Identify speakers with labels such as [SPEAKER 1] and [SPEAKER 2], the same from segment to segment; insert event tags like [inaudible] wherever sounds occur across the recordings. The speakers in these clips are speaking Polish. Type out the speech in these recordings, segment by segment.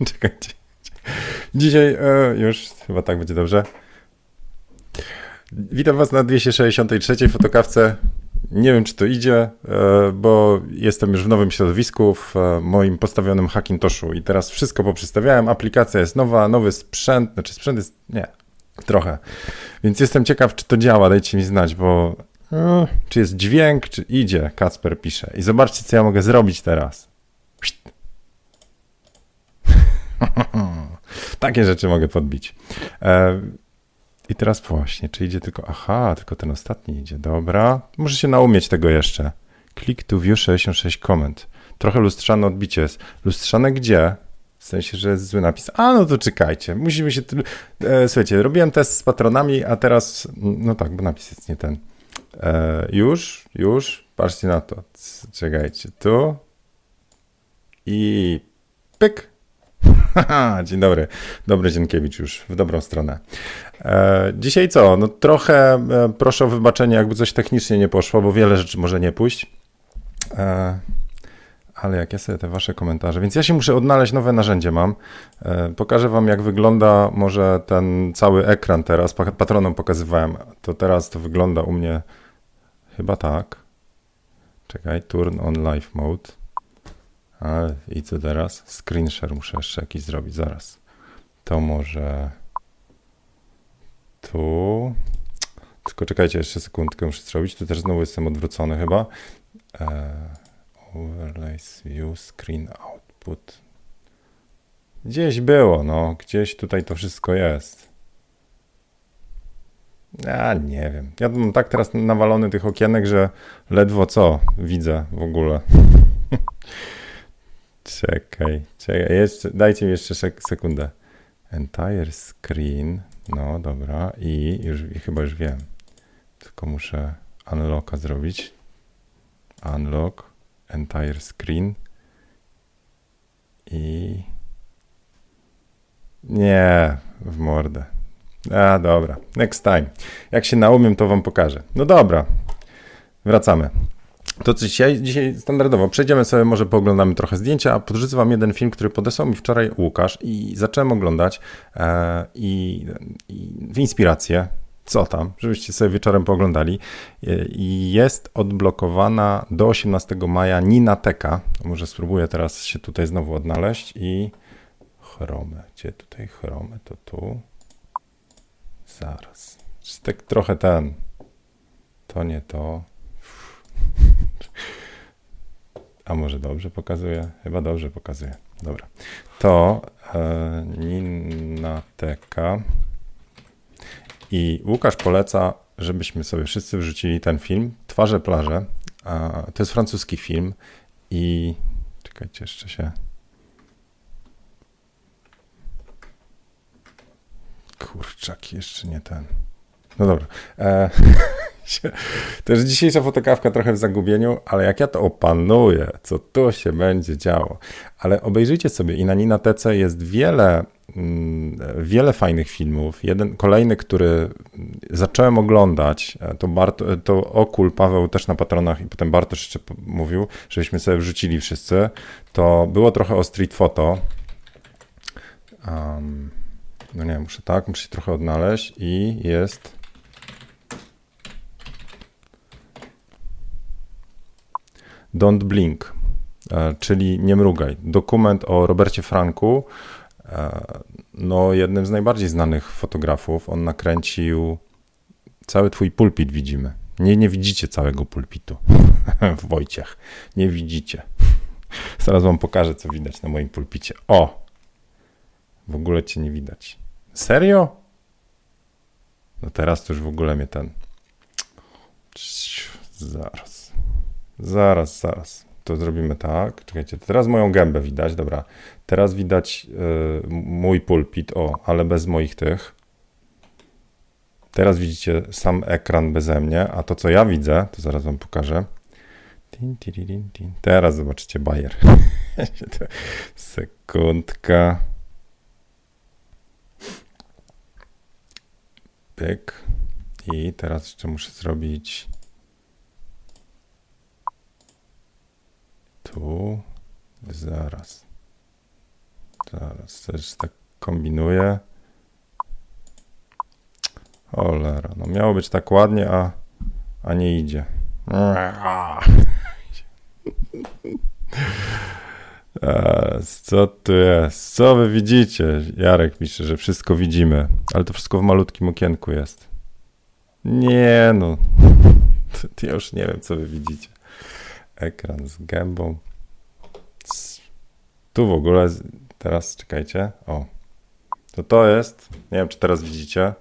[SPEAKER 1] [laughs] Czekajcie. Dzisiaj e, już chyba tak będzie dobrze. Witam Was na 263 fotokawce. Nie wiem, czy to idzie, e, bo jestem już w nowym środowisku, w e, moim postawionym Hackintoshu i teraz wszystko poprzestawiałem. Aplikacja jest nowa, nowy sprzęt, znaczy sprzęt jest, nie, trochę. Więc jestem ciekaw, czy to działa, dajcie mi znać, bo e, czy jest dźwięk, czy idzie, Kacper pisze. I zobaczcie, co ja mogę zrobić teraz. [laughs] Takie rzeczy mogę podbić. I teraz właśnie, czy idzie tylko, aha, tylko ten ostatni idzie, dobra. Muszę się naumieć tego jeszcze. Click to view 66 comment. Trochę lustrzane odbicie jest. Lustrzane gdzie? W sensie, że jest zły napis. A, no to czekajcie. Musimy się... E, słuchajcie, robiłem test z patronami, a teraz... No tak, bo napis jest nie ten. E, już, już. Patrzcie na to. Czekajcie. Tu. I pyk. [laughs] Dzień dobry. Dobry Dzienkiewicz już w dobrą stronę. E, dzisiaj co? No trochę e, proszę o wybaczenie, jakby coś technicznie nie poszło, bo wiele rzeczy może nie pójść. E, ale jak ja sobie te wasze komentarze, więc ja się muszę odnaleźć, nowe narzędzie mam. Pokażę wam jak wygląda może ten cały ekran teraz. Patronom pokazywałem, to teraz to wygląda u mnie chyba tak. Czekaj, turn on live mode. Ale i co teraz? Screen share muszę jeszcze jakiś zrobić, zaraz. To może tu. Tylko czekajcie, jeszcze sekundkę muszę zrobić. Tu też znowu jestem odwrócony chyba. E, overlays, view, screen, output. Gdzieś było, no. Gdzieś tutaj to wszystko jest. Ja nie wiem. Ja mam tak teraz nawalony tych okienek, że ledwo co widzę w ogóle. [laughs] czekaj, czekaj. Jeszcze, dajcie mi jeszcze sekundę. Entire screen. No dobra, i już i chyba już wiem. Tylko muszę unlocka zrobić. Unlock, entire screen. I nie, w mordę. A dobra, next time. Jak się naumiem, to wam pokażę. No dobra, wracamy. To co dzisiaj, dzisiaj standardowo przejdziemy sobie, może pooglądamy trochę zdjęcia, a podrzucę wam jeden film, który podesłał mi wczoraj Łukasz i zacząłem oglądać e, i, i w inspirację, co tam, żebyście sobie wieczorem pooglądali. E, I jest odblokowana do 18 maja Ninateka. Może spróbuję teraz się tutaj znowu odnaleźć i chromę. Gdzie tutaj chromę? To tu. Zaraz. Tak trochę ten. To nie to. A może dobrze pokazuje? Chyba dobrze pokazuje. Dobra. To e, Ninateka. I Łukasz poleca, żebyśmy sobie wszyscy wrzucili ten film. Twarze plaże. A, to jest francuski film. I czekajcie, jeszcze się. Kurczak, jeszcze nie ten. No dobra. E, [laughs] Też dzisiejsza fotokawka trochę w zagubieniu, ale jak ja to opanuję, co tu się będzie działo. Ale obejrzyjcie sobie i na Ninatece jest wiele, mm, wiele fajnych filmów. Jeden, kolejny, który zacząłem oglądać, to, Bart, to Okul, Paweł też na patronach i potem Bartosz jeszcze mówił, żebyśmy sobie wrzucili wszyscy. To było trochę o street photo. Um, no nie, muszę tak, muszę się trochę odnaleźć i jest Don't Blink, e, czyli Nie mrugaj. Dokument o Robercie Franku, e, no jednym z najbardziej znanych fotografów. On nakręcił cały twój pulpit widzimy. Nie, nie widzicie całego pulpitu w [laughs] Wojciech. Nie widzicie. Zaraz wam pokażę, co widać na moim pulpicie. O! W ogóle cię nie widać. Serio? No teraz to już w ogóle mnie ten... Zaraz. Zaraz, zaraz. To zrobimy tak. Czekajcie, teraz moją gębę widać, dobra. Teraz widać y, mój pulpit, o, ale bez moich tych. Teraz widzicie sam ekran beze mnie, a to co ja widzę, to zaraz wam pokażę. Teraz zobaczycie bajer. [laughs] Sekundka. Pyk. I teraz jeszcze muszę zrobić Tu, zaraz. Teraz też tak kombinuję. Cholera, no miało być tak ładnie, a, a nie idzie. Co tu jest? Co wy widzicie? Jarek pisze, że wszystko widzimy, ale to wszystko w malutkim okienku jest. Nie no, [laughs] ja już nie wiem, co wy widzicie. Ekran z gębą. Tu w ogóle, teraz czekajcie, o. To to jest, nie wiem, czy teraz widzicie,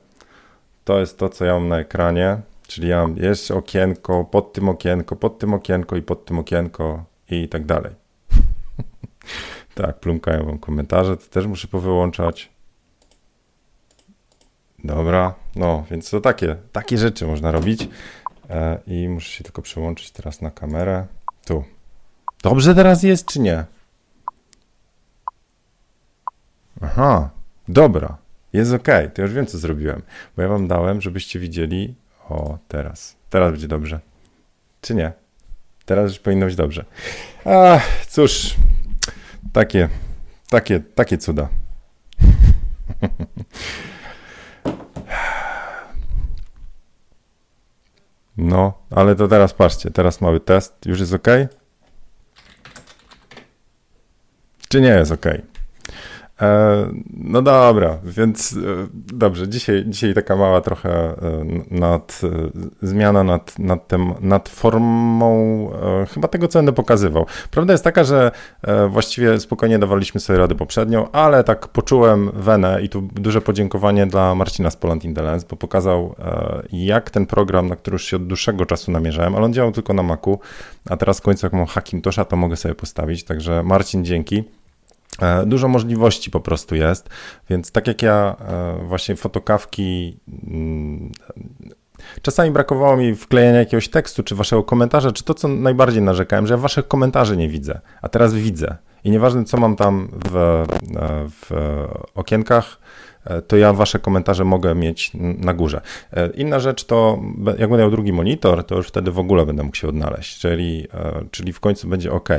[SPEAKER 1] to jest to, co ja mam na ekranie, czyli ja mam jeszcze okienko, pod tym okienko, pod tym okienko i pod tym okienko i tak dalej. [laughs] tak, plumkają wam komentarze, to też muszę powyłączać. Dobra, no, więc to takie, takie rzeczy można robić. E, I muszę się tylko przełączyć teraz na kamerę. Tu. Dobrze teraz jest, czy nie? Aha, dobra, jest ok, to już wiem, co zrobiłem. Bo ja wam dałem, żebyście widzieli. O, teraz. Teraz będzie dobrze. Czy nie? Teraz już powinno być dobrze. A, cóż, takie, takie, takie cuda. [laughs] No, ale to teraz patrzcie, teraz mały test. Już jest ok? Czy nie jest ok? E, no dobra, więc e, dobrze, dzisiaj, dzisiaj taka mała trochę e, nad, zmiana nad, nad, tym, nad formą chyba tego, co będę pokazywał. Prawda jest taka, że właściwie spokojnie dawaliśmy sobie rady poprzednio, ale tak poczułem wenę i tu duże podziękowanie dla Marcina z Poland Intelens, bo pokazał jak ten program, na który już się od dłuższego czasu namierzałem, ale on działał tylko na Macu, a teraz w końcu jak mam Hackintosha, to mogę sobie postawić, także Marcin dzięki. E, dużo możliwości po prostu jest, więc tak jak ja e, właśnie fotokawki mm, Czasami brakowało mi wklejenia jakiegoś tekstu, czy waszego komentarza, czy to, co najbardziej narzekałem, że ja waszych komentarzy nie widzę, a teraz widzę. I nieważne, co mam tam w, e, w okienkach, to ja wasze komentarze mogę mieć na górze. Inna rzecz to, jak będę miał drugi monitor, to już wtedy w ogóle będę mógł się odnaleźć, czyli, czyli w końcu będzie ok.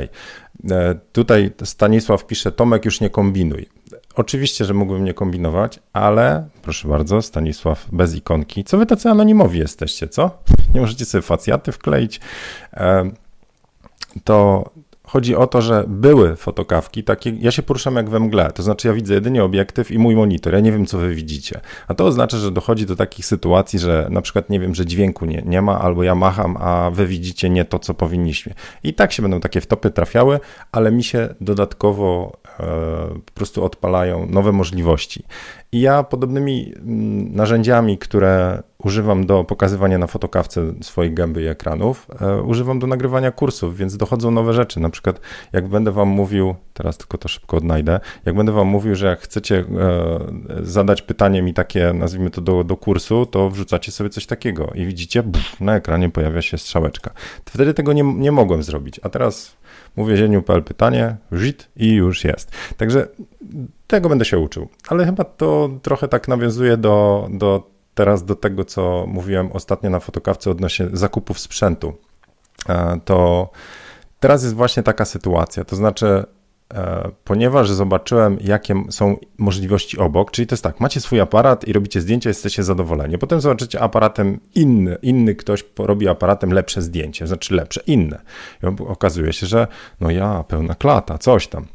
[SPEAKER 1] E, tutaj Stanisław pisze, Tomek już nie kombinuj. Oczywiście, że mógłbym nie kombinować, ale proszę bardzo, Stanisław bez ikonki. Co wy tacy anonimowi jesteście, co? Nie możecie sobie facjaty wkleić. E, to Chodzi o to, że były fotokawki takie, ja się poruszam jak we mgle, to znaczy ja widzę jedynie obiektyw i mój monitor, ja nie wiem, co wy widzicie. A to oznacza, że dochodzi do takich sytuacji, że na przykład nie wiem, że dźwięku nie, nie ma, albo ja macham, a wy widzicie nie to, co powinniśmy. I tak się będą takie wtopy trafiały, ale mi się dodatkowo e, po prostu odpalają nowe możliwości. I ja podobnymi mm, narzędziami, które używam do pokazywania na fotokawce swojej gęby i ekranów, e, używam do nagrywania kursów, więc dochodzą nowe rzeczy. Na przykład, jak będę Wam mówił, teraz tylko to szybko odnajdę, jak będę Wam mówił, że jak chcecie e, zadać pytanie mi takie, nazwijmy to do, do kursu, to wrzucacie sobie coś takiego i widzicie, buf, na ekranie pojawia się strzałeczka. Wtedy tego nie, nie mogłem zrobić, a teraz mówię pytanie, żit i już jest. Także tego będę się uczył, ale chyba to trochę tak nawiązuje do, do teraz do tego, co mówiłem ostatnio na fotokawce odnośnie zakupów sprzętu. E, to teraz jest właśnie taka sytuacja, to znaczy ponieważ zobaczyłem, jakie są możliwości obok, czyli to jest tak, macie swój aparat i robicie zdjęcia, jesteście zadowoleni. Potem zobaczycie aparatem inny, inny ktoś robi aparatem lepsze zdjęcie, znaczy lepsze, inne. I okazuje się, że no ja, pełna klata, coś tam.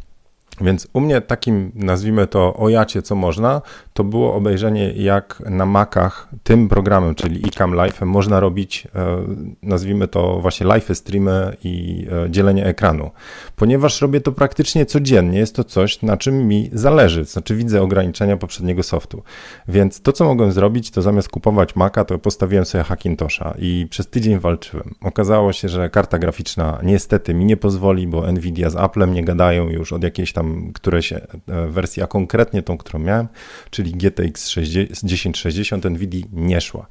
[SPEAKER 1] Więc u mnie takim, nazwijmy to ojacie, co można, to było obejrzenie, jak na Macach tym programem, czyli iCam Live, można robić, e, nazwijmy to właśnie live streamy i e, dzielenie ekranu. Ponieważ robię to praktycznie codziennie, jest to coś, na czym mi zależy, znaczy widzę ograniczenia poprzedniego softu. Więc to, co mogłem zrobić, to zamiast kupować Maca, to postawiłem sobie Hackintosha i przez tydzień walczyłem. Okazało się, że karta graficzna niestety mi nie pozwoli, bo Nvidia z Applem nie gadają już od jakiejś tam któreś e, wersji, a konkretnie tą, którą miałem, czyli GTX 1060 Nvidia nie szła.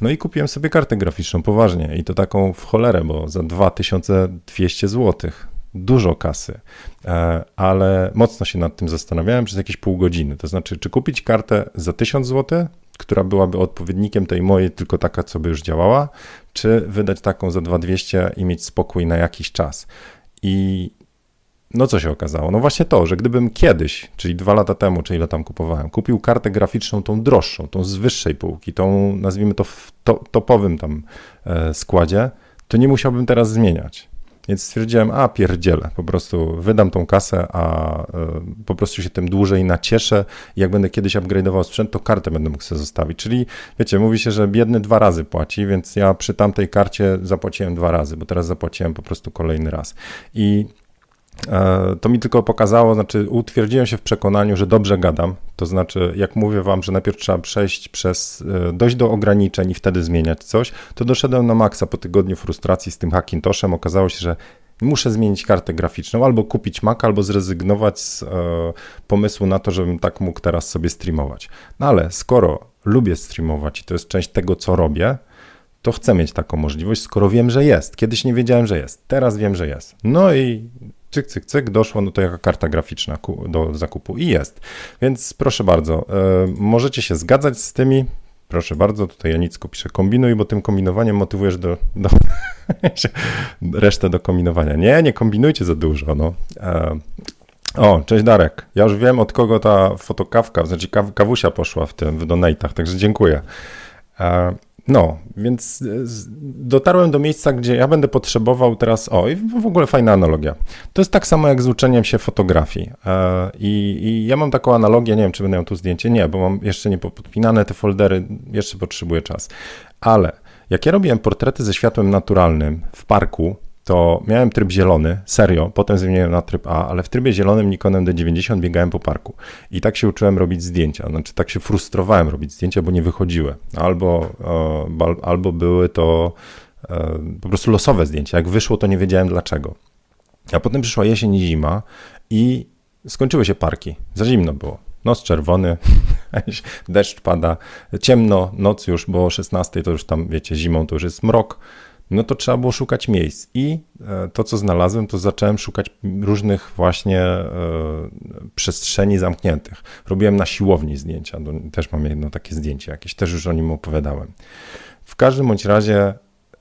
[SPEAKER 1] No i kupiłem sobie kartę graficzną poważnie i to taką w cholerę, bo za 2200 zł. Dużo kasy, e, ale mocno się nad tym zastanawiałem przez jakieś pół godziny. To znaczy, czy kupić kartę za 1000 zł, która byłaby odpowiednikiem tej mojej, tylko taka, co by już działała, czy wydać taką za 2200 i mieć spokój na jakiś czas. I no co się okazało? No właśnie to, że gdybym kiedyś, czyli dwa lata temu, czy ile tam kupowałem, kupił kartę graficzną tą droższą, tą z wyższej półki, tą nazwijmy to w to, topowym tam e, składzie, to nie musiałbym teraz zmieniać. Więc stwierdziłem, a pierdzielę, po prostu wydam tą kasę, a y, po prostu się tym dłużej nacieszę. Jak będę kiedyś upgrade'ował sprzęt, to kartę będę mógł sobie zostawić. Czyli wiecie, mówi się, że biedny dwa razy płaci, więc ja przy tamtej karcie zapłaciłem dwa razy, bo teraz zapłaciłem po prostu kolejny raz. I E, to mi tylko pokazało, znaczy utwierdziłem się w przekonaniu, że dobrze gadam. To znaczy, jak mówię wam, że najpierw trzeba przejść przez, e, dojść do ograniczeń i wtedy zmieniać coś, to doszedłem na maksa po tygodniu frustracji z tym Hackintoshem. Okazało się, że muszę zmienić kartę graficzną, albo kupić Mac, albo zrezygnować z e, pomysłu na to, żebym tak mógł teraz sobie streamować. No ale skoro lubię streamować i to jest część tego, co robię, to chcę mieć taką możliwość, skoro wiem, że jest. Kiedyś nie wiedziałem, że jest, teraz wiem, że jest. No i cyk, cyk, cyk, doszło no to jaka karta graficzna do zakupu i jest. Więc proszę bardzo, e, możecie się zgadzać z tymi, proszę bardzo, tutaj Janicko pisze kombinuj, bo tym kombinowaniem motywujesz do, do [laughs] resztę do kombinowania. Nie, nie kombinujcie za dużo, no. E, o, cześć Darek. Ja już wiem, od kogo ta fotokawka, znaczy kaw, kawusia poszła w tym, w donatach, także dziękuję. E, no, więc e, dotarłem do miejsca, gdzie ja będę potrzebował teraz. O, i w ogóle fajna analogia. To jest tak samo jak z uczeniem się fotografii. E, I, I, ja mam taką analogię, nie wiem, czy będę miał tu zdjęcie. Nie, bo mam jeszcze nie podpinane te foldery, jeszcze potrzebuję czas. Ale jak ja robiłem portrety ze światłem naturalnym w parku, to miałem tryb zielony, serio, potem zmieniłem na tryb A, ale w trybie zielonym Nikonem D90 biegałem po parku. I tak się uczyłem robić zdjęcia, znaczy tak się frustrowałem robić zdjęcia, bo nie wychodziły. Albo, e, albo były to e, po prostu losowe zdjęcia. Jak wyszło, to nie wiedziałem dlaczego. A potem przyszła jesień i zima i skończyły się parki. Za zimno było. Nos czerwony, [laughs] deszcz pada, ciemno, noc już, bo o 16 to już tam, wiecie, zimą to już jest mrok no to trzeba było szukać miejsc. I e, to, co znalazłem, to zacząłem szukać różnych właśnie e, przestrzeni zamkniętych. Robiłem na siłowni zdjęcia, też mam jedno takie zdjęcie jakieś, też już o nim opowiadałem. W każdym bądź razie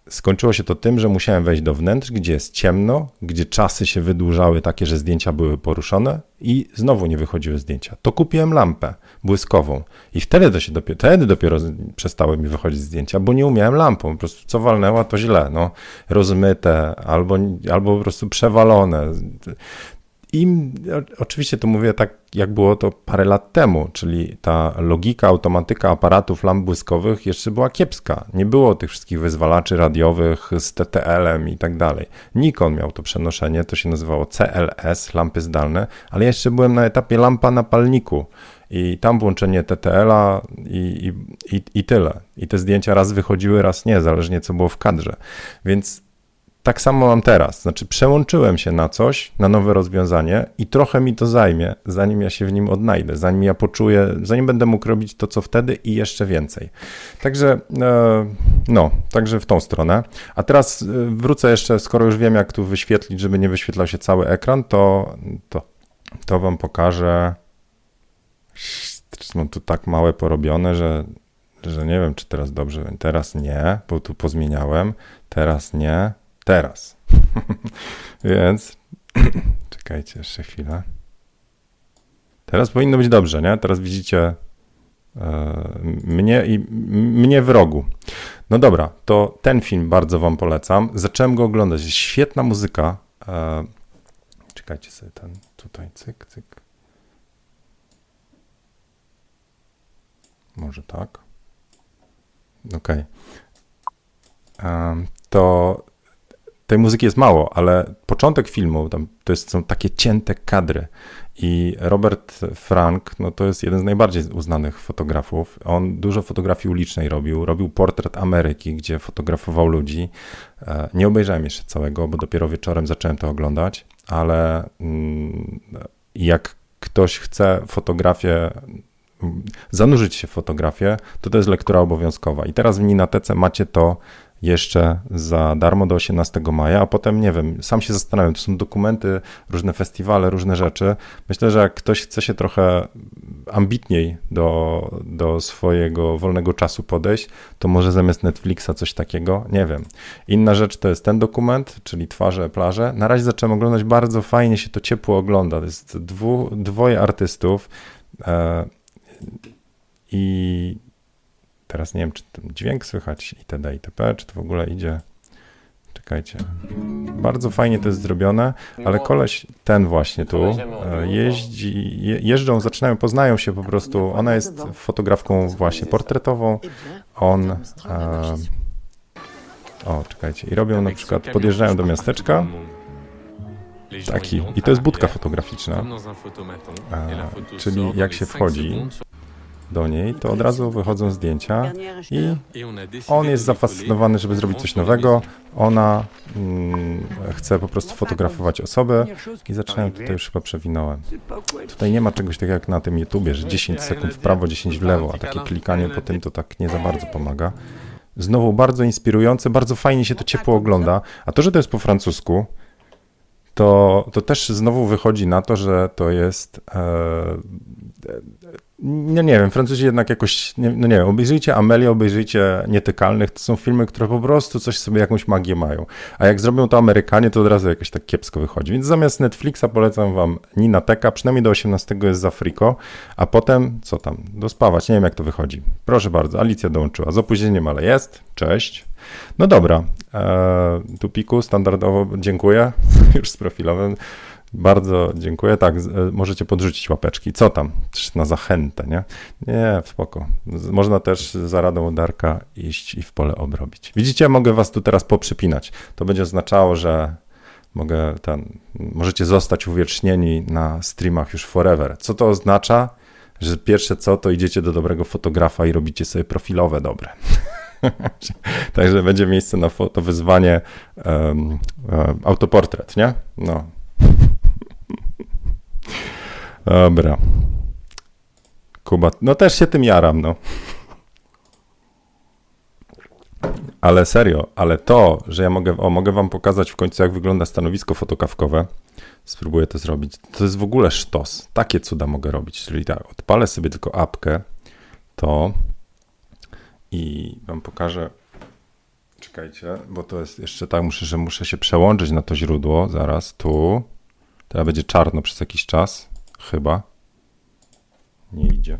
[SPEAKER 1] skończyło się to tym, że musiałem wejść do wnętrz, gdzie jest ciemno, gdzie czasy się wydłużały takie, że zdjęcia były poruszone i znowu nie wychodziły zdjęcia. To kupiłem lampę błyskową i wtedy to się dopiero, wtedy dopiero przestały mi wychodzić zdjęcia, bo nie umiałem lampą. Po prostu co walnęła, to źle. No, rozmyte albo, albo po prostu przewalone. I oczywiście to mówię tak, jak było to parę lat temu, czyli ta logika, automatyka aparatów lamp błyskowych jeszcze była kiepska. Nie było tych wszystkich wyzwalaczy radiowych z TTL-em i tak dalej. Nikon miał to przenoszenie, to się nazywało CLS, lampy zdalne, ale jeszcze byłem na etapie lampa na palniku i tam włączenie TTL-a i, i, i, i tyle. I te zdjęcia raz wychodziły, raz nie, zależnie co było w kadrze. Więc tak samo mam teraz. Znaczy, przełączyłem się na coś, na nowe rozwiązanie i trochę mi to zajmie, zanim ja się w nim odnajdę, zanim ja poczuję, zanim będę mógł robić to, co wtedy i jeszcze więcej. Także, e, no, także w tą stronę. A teraz e, wrócę jeszcze, skoro już wiem, jak tu wyświetlić, żeby nie wyświetlał się cały ekran, to, to, to wam pokażę. Mam tu tak małe porobione, że, że nie wiem, czy teraz dobrze. Teraz nie, bo tu pozmieniałem. Teraz nie teraz. [laughs] Więc [clears throat] czekajcie jeszcze chwilę. Teraz powinno być dobrze, nie? Teraz widzicie e, mnie i mnie w rogu. No dobra, to ten film bardzo wam polecam. Zacząłem go oglądać. Świetna muzyka. E, czekajcie sobie ten tutaj, cyk, cyk. Może tak. Okej. Okay. To tej muzyki jest mało, ale początek filmu tam, to jest, są takie cięte kadry. I Robert Frank, no to jest jeden z najbardziej uznanych fotografów. On dużo fotografii ulicznej robił. Robił portret Ameryki, gdzie fotografował ludzi. E, nie obejrzałem jeszcze całego, bo dopiero wieczorem zacząłem to oglądać, ale mm, jak ktoś chce fotografię zanurzyć się w fotografię, to to jest lektura obowiązkowa. I teraz w Ninatece macie to jeszcze za darmo do 18 maja, a potem nie wiem, sam się zastanawiam, to są dokumenty, różne festiwale, różne rzeczy. Myślę, że jak ktoś chce się trochę ambitniej do, do swojego wolnego czasu podejść, to może zamiast Netflixa coś takiego, nie wiem. Inna rzecz to jest ten dokument, czyli Twarze, plaże. Na razie zacząłem oglądać, bardzo fajnie się to ciepło ogląda. To jest dwu, dwoje artystów e, i teraz nie wiem, czy ten dźwięk słychać itd. itp., czy to w ogóle idzie Czekajcie. Bardzo fajnie to jest zrobione, ale koleś ten właśnie tu e, jeździ, jeżdżą, zaczynają, poznają się po prostu. Ona jest fotografką właśnie portretową. On. E, o, czekajcie. I robią na przykład, podjeżdżają do miasteczka. Taki. I to jest budka fotograficzna. E, czyli jak się wchodzi, do niej, to od razu wychodzą zdjęcia i on jest zafascynowany, żeby zrobić coś nowego. Ona mm, chce po prostu fotografować osobę i zaczynają tutaj już chyba przewinąłem. Tutaj nie ma czegoś takiego jak na tym YouTubie, że 10 sekund w prawo, 10 w lewo, a takie klikanie po tym to tak nie za bardzo pomaga. Znowu bardzo inspirujące, bardzo fajnie się to ciepło ogląda, a to, że to jest po francusku, to, to też znowu wychodzi na to, że to jest e, no nie wiem, Francuzi jednak jakoś, no nie wiem, obejrzyjcie Amelię, obejrzyjcie Nietykalnych, to są filmy, które po prostu coś sobie, jakąś magię mają. A jak zrobią to Amerykanie, to od razu jakoś tak kiepsko wychodzi. Więc zamiast Netflixa polecam wam Nina Teka, przynajmniej do 18 jest za Afriko, a potem, co tam, dospawać, nie wiem jak to wychodzi. Proszę bardzo, Alicja dołączyła, z opóźnieniem, ale jest, cześć. No dobra, eee, tu piku standardowo dziękuję, [laughs] już z profilowym. Bardzo dziękuję. Tak, e, możecie podrzucić łapeczki. Co tam? Na zachętę, nie? Nie, spoko. Można też za radą Darka iść i w pole obrobić. Widzicie, mogę was tu teraz poprzypinać. To będzie oznaczało, że mogę ten, możecie zostać uwiecznieni na streamach już forever. Co to oznacza? Że pierwsze co, to idziecie do dobrego fotografa i robicie sobie profilowe dobre. [laughs] [laughs] Także będzie miejsce na foto, wyzwanie um, um, autoportret, nie? No, [laughs] Dobra. Kuba, no też się tym jaram, no. Ale serio, ale to, że ja mogę, o, mogę wam pokazać w końcu, jak wygląda stanowisko fotokawkowe, spróbuję to zrobić. To jest w ogóle sztos. Takie cuda mogę robić. Czyli tak, odpalę sobie tylko apkę, to i wam pokażę. Czekajcie, bo to jest jeszcze tak, muszę, że muszę się przełączyć na to źródło. Zaraz tu. Teraz będzie czarno przez jakiś czas. Chyba. Nie idzie.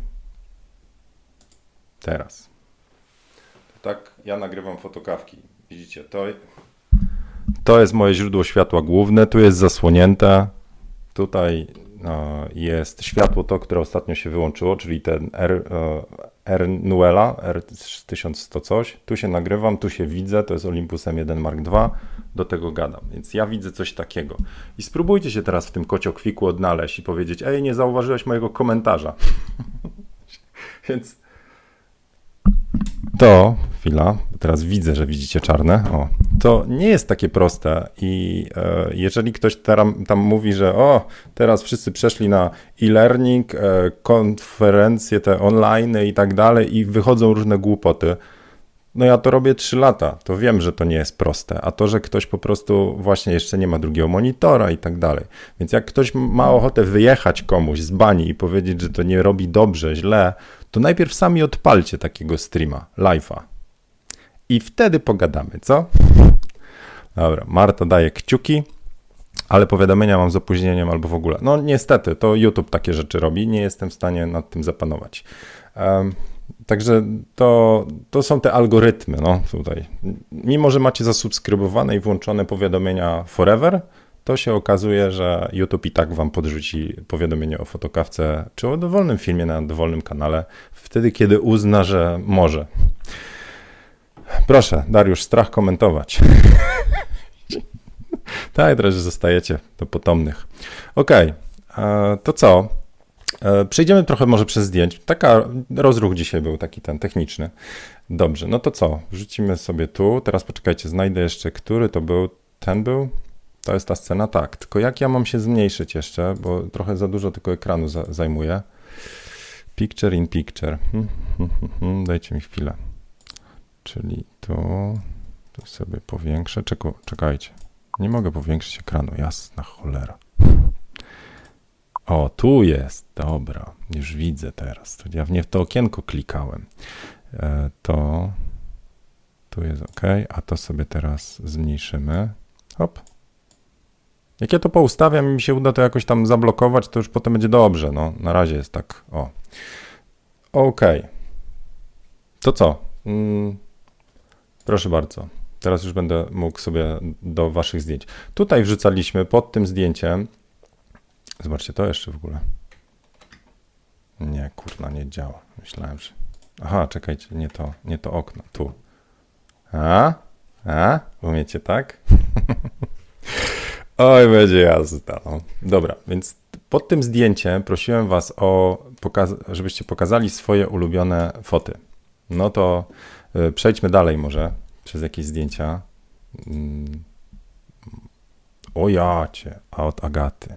[SPEAKER 1] Teraz. tak ja nagrywam fotokawki. Widzicie, to, to jest moje źródło światła główne. Tu jest zasłonięte. Tutaj jest światło to, które ostatnio się wyłączyło, czyli ten R, e, R Nuela, R1100 coś. Tu się nagrywam, tu się widzę, to jest Olympus M1 Mark II do tego gadam. Więc ja widzę coś takiego. I spróbujcie się teraz w tym kociokwiku odnaleźć i powiedzieć, ej, nie zauważyłeś mojego komentarza. [laughs] Więc to, chwila, teraz widzę, że widzicie czarne. O, to nie jest takie proste. I e, jeżeli ktoś tam, tam mówi, że o, teraz wszyscy przeszli na e-learning, e, konferencje te online i tak dalej, i wychodzą różne głupoty no ja to robię 3 lata, to wiem, że to nie jest proste, a to, że ktoś po prostu właśnie jeszcze nie ma drugiego monitora i tak dalej. Więc jak ktoś ma ochotę wyjechać komuś z bani i powiedzieć, że to nie robi dobrze, źle, to najpierw sami odpalcie takiego streama, live'a. I wtedy pogadamy, co? Dobra, Marta daje kciuki, ale powiadomienia mam z opóźnieniem albo w ogóle. No niestety, to YouTube takie rzeczy robi, nie jestem w stanie nad tym zapanować. Um, Także to, to są te algorytmy, no tutaj. Mimo, że macie zasubskrybowane i włączone powiadomienia forever, to się okazuje, że YouTube i tak wam podrzuci powiadomienie o fotokawce czy o dowolnym filmie na dowolnym kanale, wtedy kiedy uzna, że może. Proszę, Dariusz, strach komentować. [laughs] tak, teraz zostajecie do potomnych. Okej, okay, to co? E, przejdziemy trochę może przez zdjęć. Taka rozruch dzisiaj był taki ten techniczny. Dobrze, no to co? Wrzucimy sobie tu. Teraz poczekajcie, znajdę jeszcze, który to był. Ten był? To jest ta scena, tak. Tylko jak ja mam się zmniejszyć jeszcze, bo trochę za dużo tylko ekranu za, zajmuje. Picture in picture. Hmm, hmm, hmm, Dajcie mi chwilę. Czyli tu, tu sobie powiększę. czekajcie. Nie mogę powiększyć ekranu, jasna cholera. O, tu jest, dobra, już widzę teraz. Ja w nie w to okienko klikałem. E, to tu jest ok, a to sobie teraz zmniejszymy. Hop. Jak ja to poustawiam i mi się uda to jakoś tam zablokować, to już potem będzie dobrze. No, na razie jest tak. O. Ok. To co? Mm, proszę bardzo. Teraz już będę mógł sobie do waszych zdjęć. Tutaj wrzucaliśmy pod tym zdjęciem. Zobaczcie, to jeszcze w ogóle. Nie, kurna, nie działa. Myślałem, że. Aha, czekajcie, nie to, nie to okno. Tu. A? A? Umiecie tak? [laughs] Oj, będzie jazda. No. Dobra, więc pod tym zdjęciem prosiłem was o, żebyście pokazali swoje ulubione foty. No to y, przejdźmy dalej może przez jakieś zdjęcia. Mm. O jacie, a od Agaty.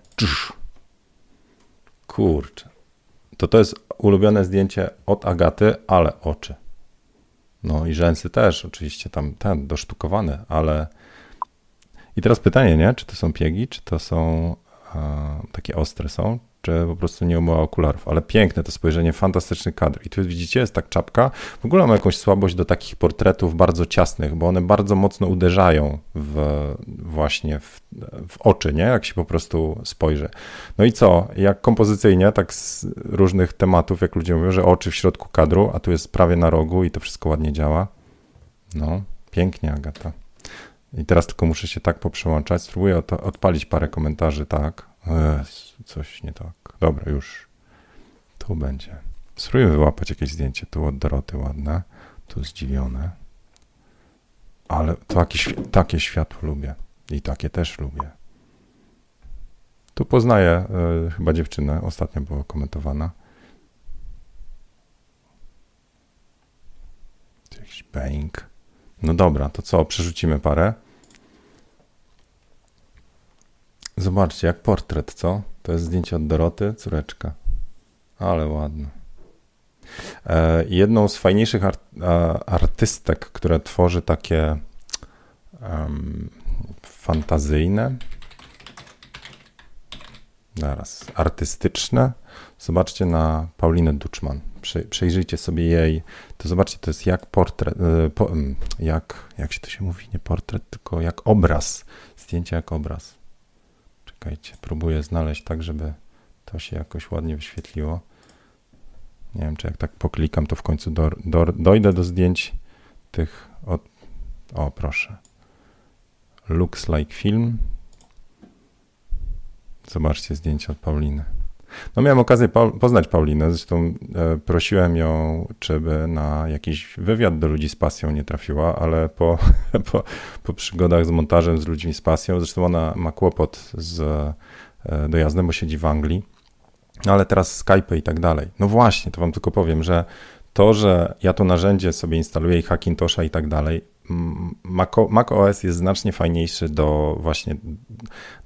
[SPEAKER 1] Kurczę. To to jest ulubione zdjęcie od Agaty, ale oczy. No i rzęsy też, oczywiście tam ten, dosztukowane, ale. I teraz pytanie, nie? Czy to są piegi, czy to są e, takie ostre są, czy po prostu nie umyła okularów, ale piękne to spojrzenie, fantastyczny kadr. I tu widzicie, jest tak czapka. W ogóle mam jakąś słabość do takich portretów bardzo ciasnych, bo one bardzo mocno uderzają w, właśnie w, w oczy, nie? Jak się po prostu spojrzy. No i co? Jak kompozycyjnie, tak z różnych tematów, jak ludzie mówią, że oczy w środku kadru, a tu jest prawie na rogu i to wszystko ładnie działa. No, pięknie, Agata. I teraz tylko muszę się tak poprzełączać. Spróbuję odpalić parę komentarzy, tak. Jezu, coś nie tak. Dobra, już. Tu będzie. Spróbuję wyłapać jakieś zdjęcie. Tu od Doroty ładne. Tu zdziwione. Ale takie, takie światło lubię. I takie też lubię. Tu poznaję y, chyba dziewczynę. Ostatnio była komentowana. Jakiś bank. No dobra, to co? Przerzucimy parę. Zobaczcie, jak portret, co? To jest zdjęcie od Doroty, córeczka. Ale ładne. E, jedną z fajniejszych art, e, artystek, które tworzy takie um, fantazyjne, zaraz, artystyczne. Zobaczcie na Paulinę Duczman. Przejrzyjcie sobie jej. To zobaczcie, to jest jak portret, e, po, jak, jak się to się mówi, nie portret, tylko jak obraz. Zdjęcie jak obraz. Czekajcie, próbuję znaleźć tak, żeby to się jakoś ładnie wyświetliło. Nie wiem, czy jak tak poklikam, to w końcu do, do, dojdę do zdjęć tych od... O, proszę. Looks like film. Zobaczcie zdjęcie od Pauliny. No miałem okazję poznać Paulinę, zresztą e, prosiłem ją, żeby na jakiś wywiad do ludzi z pasją nie trafiła, ale po, [laughs] po, po przygodach z montażem z ludźmi z pasją, zresztą ona ma kłopot z e, dojazdem, bo siedzi w Anglii, no ale teraz Skype i tak dalej. No właśnie, to wam tylko powiem, że to, że ja to narzędzie sobie instaluję i Hackintosha i tak dalej, Mac, OS jest znacznie fajniejszy do właśnie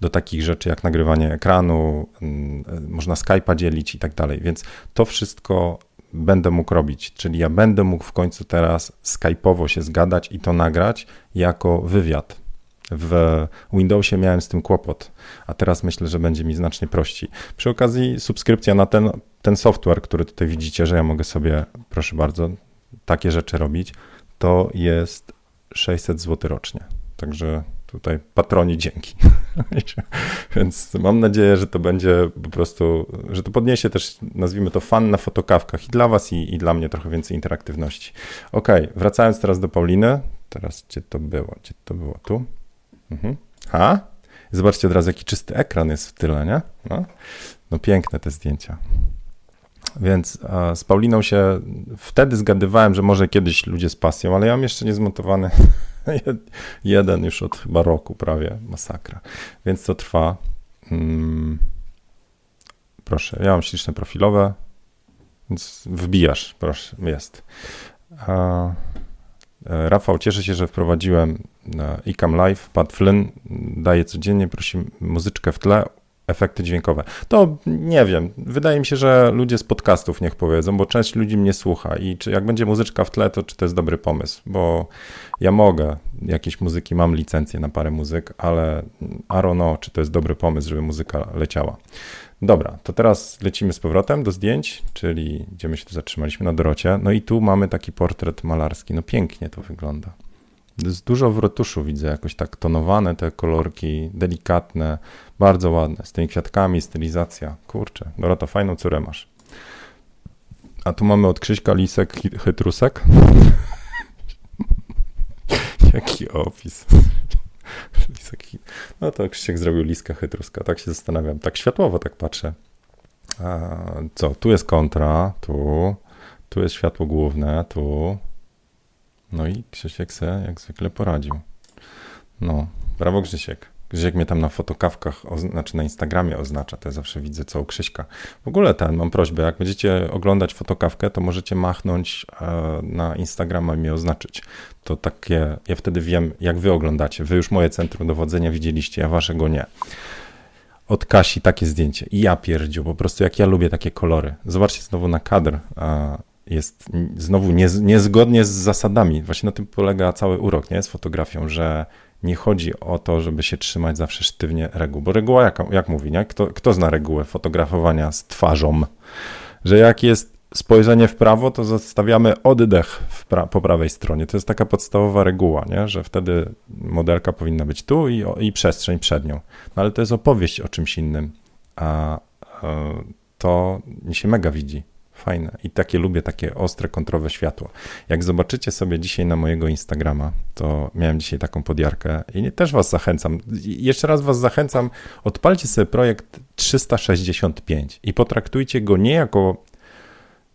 [SPEAKER 1] do takich rzeczy jak nagrywanie ekranu, mm, można Skype'a dzielić i tak dalej, więc to wszystko będę mógł robić, czyli ja będę mógł w końcu teraz Skype'owo się zgadać i to nagrać jako wywiad. W Windowsie miałem z tym kłopot, a teraz myślę, że będzie mi znacznie prościej. Przy okazji subskrypcja na ten, ten software, który tutaj widzicie, że ja mogę sobie, proszę bardzo, takie rzeczy robić, to jest 600 zł rocznie. Także tutaj patroni dzięki. [laughs] Więc mam nadzieję, że to będzie po prostu, że to podniesie też, nazwijmy to, fan na fotokawkach i dla Was, i, i dla mnie trochę więcej interaktywności. Ok, wracając teraz do Pauliny. Teraz gdzie to było? Gdzie to było? Tu? Mhm. Ha? Zobaczcie od razu, jaki czysty ekran jest w tyle, nie? No, no piękne te zdjęcia. Więc z Pauliną się wtedy zgadywałem, że może kiedyś ludzie z pasją, ale ja mam jeszcze niezmontowany [laughs] jeden już od chyba roku prawie, masakra. Więc to trwa. Hmm. Proszę, ja mam śliczne profilowe, więc wbijasz, proszę, jest. E, Rafał, cieszę się, że wprowadziłem iCam Live. Pat Flynn daje codziennie, prosi muzyczkę w tle efekty dźwiękowe. To nie wiem. Wydaje mi się, że ludzie z podcastów niech powiedzą, bo część ludzi mnie słucha i czy jak będzie muzyczka w tle, to czy to jest dobry pomysł, bo ja mogę jakieś muzyki, mam licencję na parę muzyk, ale know, czy to jest dobry pomysł, żeby muzyka leciała. Dobra, to teraz lecimy z powrotem do zdjęć, czyli gdzie my się tu zatrzymaliśmy, na Dorocie. No i tu mamy taki portret malarski. No pięknie to wygląda. Jest dużo w widzę, jakoś tak tonowane te kolorki, delikatne, bardzo ładne, z tymi kwiatkami, stylizacja. Kurczę, Dorota, fajną córę masz. A tu mamy od Krzyśka Lisek Chytrusek. [laughs] Jaki opis. [laughs] No to Krzysiek zrobił Liska Chytruska, tak się zastanawiam. Tak światłowo tak patrzę. A co, tu jest kontra, tu, tu jest światło główne, tu. No i Krzysiek se jak zwykle poradził. No, brawo Krzysiek. Krzysiek mnie tam na fotokawkach, znaczy na Instagramie oznacza, to ja zawsze widzę co u Krzyśka. W ogóle ten, mam prośbę, jak będziecie oglądać fotokawkę, to możecie machnąć e, na Instagrama i mnie oznaczyć. To takie, ja wtedy wiem, jak wy oglądacie. Wy już moje centrum dowodzenia widzieliście, ja waszego nie. Od Kasi takie zdjęcie. I ja pierdziu, po prostu jak ja lubię takie kolory. Zobaczcie znowu na kadr. Jest znowu niezgodnie z zasadami. Właśnie na tym polega cały urok, nie? Z fotografią, że nie chodzi o to, żeby się trzymać zawsze sztywnie reguł, bo reguła jak, jak mówi, nie? Kto, kto zna regułę fotografowania z twarzą? Że jak jest spojrzenie w prawo, to zostawiamy oddech pra po prawej stronie. To jest taka podstawowa reguła, nie? że wtedy modelka powinna być tu i, i przestrzeń przed nią. No ale to jest opowieść o czymś innym, a, a to się mega widzi fajne. I takie lubię, takie ostre, kontrowe światło. Jak zobaczycie sobie dzisiaj na mojego Instagrama, to miałem dzisiaj taką podjarkę i też was zachęcam. Jeszcze raz was zachęcam, odpalcie sobie projekt 365 i potraktujcie go nie jako,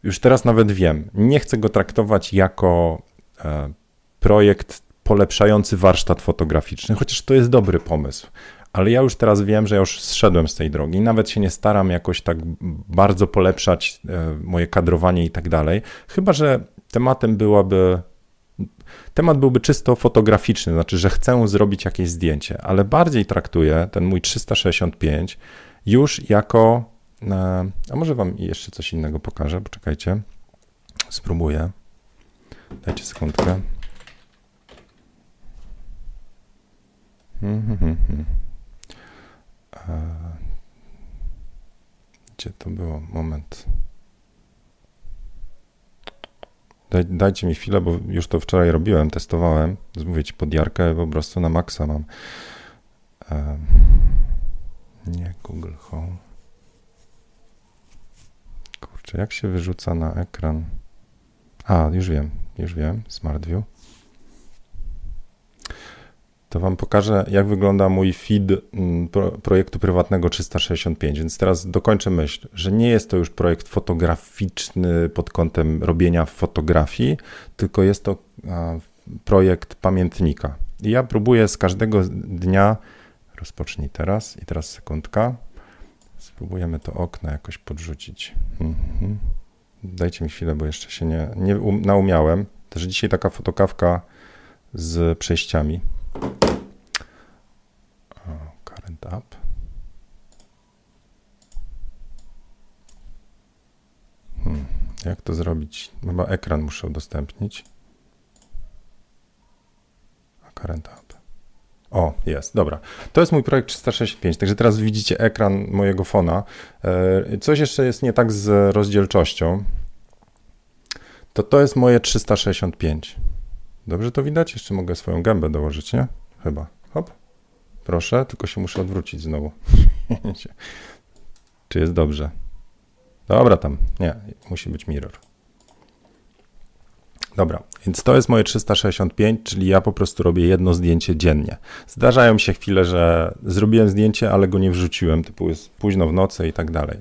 [SPEAKER 1] już teraz nawet wiem, nie chcę go traktować jako e, projekt polepszający warsztat fotograficzny, chociaż to jest dobry pomysł ale ja już teraz wiem, że ja już zszedłem z tej drogi. Nawet się nie staram jakoś tak bardzo polepszać e, moje kadrowanie i tak dalej. Chyba, że tematem byłaby. Temat byłby czysto fotograficzny, znaczy, że chcę zrobić jakieś zdjęcie, ale bardziej traktuję ten mój 365 już jako. E, a może Wam jeszcze coś innego pokażę? Poczekajcie. Spróbuję. Dajcie sekundkę. Hmm, hmm, hmm. hmm. Gdzie to było? Moment. Daj, dajcie mi chwilę, bo już to wczoraj robiłem, testowałem. Mówię ci podjarkę, po prostu na maksa mam. Um, nie Google Home. Kurczę, jak się wyrzuca na ekran? A, już wiem, już wiem, Smart View to Wam pokażę, jak wygląda mój feed mm, projektu prywatnego 365. Więc teraz dokończę myśl, że nie jest to już projekt fotograficzny pod kątem robienia fotografii, tylko jest to projekt pamiętnika. I ja próbuję z każdego dnia, rozpocznij teraz i teraz sekundka, spróbujemy to okno jakoś podrzucić. Mhm. Dajcie mi chwilę, bo jeszcze się nie, nie um, naumiałem. Też dzisiaj taka fotokawka z przejściami. Current up. Hmm. Jak to zrobić? Chyba ekran muszę udostępnić. A current up. O, jest, dobra. To jest mój projekt 365, także teraz widzicie ekran mojego fona. E, coś jeszcze jest nie tak z rozdzielczością. To to jest moje 365. Dobrze to widać? Jeszcze mogę swoją gębę dołożyć, nie? Chyba. Hop. Proszę, tylko się muszę odwrócić znowu. [laughs] Czy jest dobrze? Dobra, tam. Nie, musi być mirror. Dobra, więc to jest moje 365, czyli ja po prostu robię jedno zdjęcie dziennie. Zdarzają się chwile, że zrobiłem zdjęcie, ale go nie wrzuciłem, typu jest późno w nocy i tak dalej.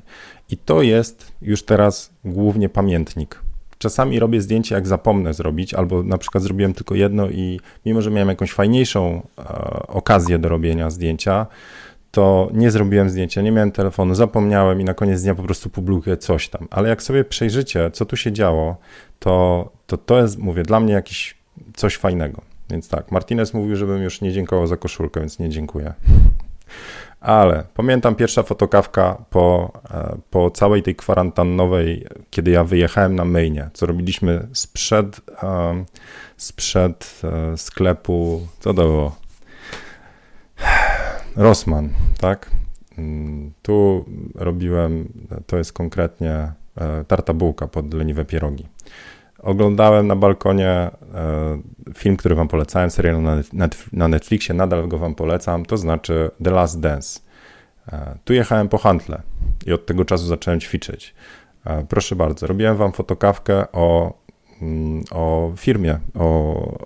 [SPEAKER 1] I to jest już teraz głównie pamiętnik. Czasami robię zdjęcie, jak zapomnę zrobić, albo na przykład zrobiłem tylko jedno i mimo, że miałem jakąś fajniejszą e, okazję do robienia zdjęcia, to nie zrobiłem zdjęcia, nie miałem telefonu, zapomniałem i na koniec dnia po prostu publikuję coś tam. Ale jak sobie przejrzycie, co tu się działo, to to, to jest, mówię, dla mnie jakiś coś fajnego. Więc tak, Martinez mówił, żebym już nie dziękował za koszulkę, więc nie dziękuję. Ale pamiętam pierwsza fotokawka po, e, po całej tej kwarantannowej, kiedy ja wyjechałem na Mainie, co robiliśmy sprzed, e, sprzed e, sklepu, co to było? Rossmann, tak? Mm, tu robiłem, to jest konkretnie tarta bułka pod leniwe pierogi. Oglądałem na balkonie e, film, który wam polecałem, serial na Netflixie, nadal go wam polecam, to znaczy The Last Dance. E, tu jechałem po handle i od tego czasu zacząłem ćwiczyć. Proszę bardzo, robiłem wam fotokawkę o, mm, o firmie, o,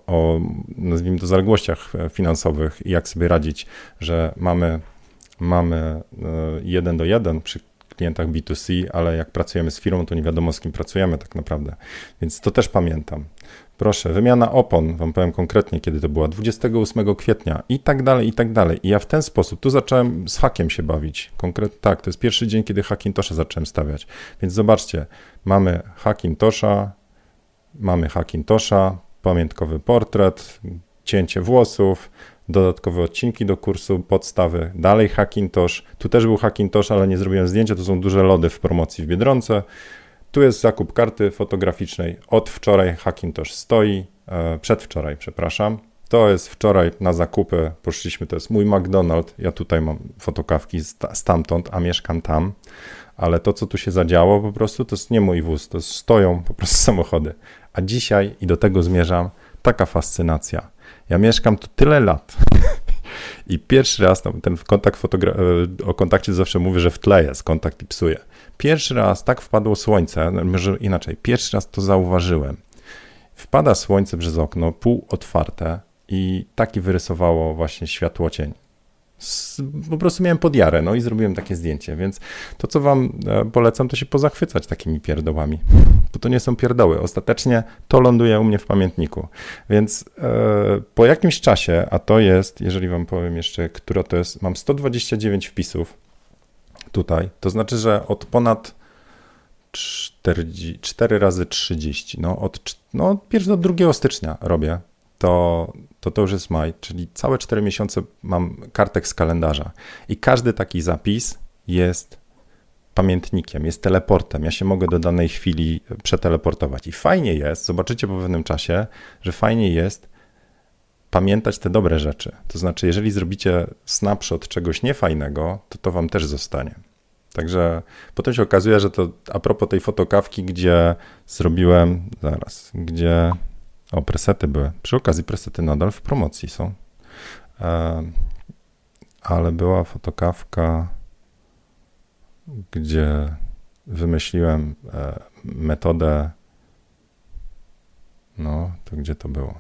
[SPEAKER 1] o nazwijmy to zaległościach finansowych i jak sobie radzić, że mamy mamy e, jeden do jeden przy klientach B2C, ale jak pracujemy z firmą, to nie wiadomo z kim pracujemy tak naprawdę. Więc to też pamiętam. Proszę, wymiana opon, wam powiem konkretnie, kiedy to była, 28 kwietnia i tak dalej, i tak dalej. I ja w ten sposób, tu zacząłem z hakiem się bawić. Konkret, tak, to jest pierwszy dzień, kiedy Hackintosha zacząłem stawiać. Więc zobaczcie, mamy Hackintosha, mamy Hackintosha, pamiątkowy portret, cięcie włosów, dodatkowe odcinki do kursu, podstawy, dalej Hackintosh. Tu też był Hackintosh, ale nie zrobiłem zdjęcia, to są duże lody w promocji w Biedronce. Tu jest zakup karty fotograficznej. Od wczoraj Hackintosh stoi, e, przedwczoraj, przepraszam. To jest wczoraj na zakupy, poszliśmy, to jest mój McDonald's, ja tutaj mam fotokawki stamtąd, a mieszkam tam, ale to, co tu się zadziało po prostu, to jest nie mój wóz, to stoją po prostu [laughs] samochody. A dzisiaj, i do tego zmierzam, taka fascynacja. Ja mieszkam tu tyle lat [laughs] i pierwszy raz, no, ten kontakt e, o kontakcie zawsze mówię, że w tle jest kontakt i psuje. Pierwszy raz tak wpadło słońce, no, może inaczej, pierwszy raz to zauważyłem. Wpada słońce przez okno, pół otwarte i taki wyrysowało właśnie światło cień po prostu miałem podjarę, no i zrobiłem takie zdjęcie, więc to, co wam e, polecam, to się pozachwycać takimi pierdołami, bo to nie są pierdoły. Ostatecznie to ląduje u mnie w pamiętniku, więc e, po jakimś czasie, a to jest, jeżeli wam powiem jeszcze, które to jest, mam 129 wpisów tutaj, to znaczy, że od ponad 4, 4 razy 30, no od, no od 1 do 2 stycznia robię to, to to już jest maj, czyli całe 4 miesiące mam kartek z kalendarza i każdy taki zapis jest pamiętnikiem, jest teleportem. Ja się mogę do danej chwili przeteleportować. I fajnie jest, zobaczycie po pewnym czasie, że fajnie jest pamiętać te dobre rzeczy. To znaczy, jeżeli zrobicie snapshot czegoś niefajnego, to to wam też zostanie. Także potem się okazuje, że to a propos tej fotokawki, gdzie zrobiłem, zaraz, gdzie o, presety były. Przy okazji presety nadal w promocji są. E, ale była fotokawka, gdzie wymyśliłem e, metodę. No, to gdzie to było?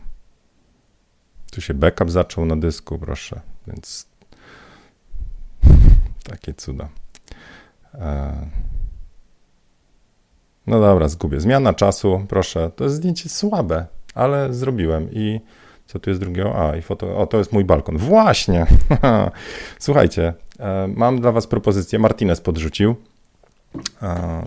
[SPEAKER 1] Tu się backup zaczął na dysku, proszę, więc [laughs] takie cuda. E, no dobra, zgubię. Zmiana czasu, proszę. To jest zdjęcie słabe ale zrobiłem i co tu jest drugiego? A, i foto. O, to jest mój balkon. Właśnie. [laughs] Słuchajcie, e, mam dla Was propozycję. Martinez podrzucił. E,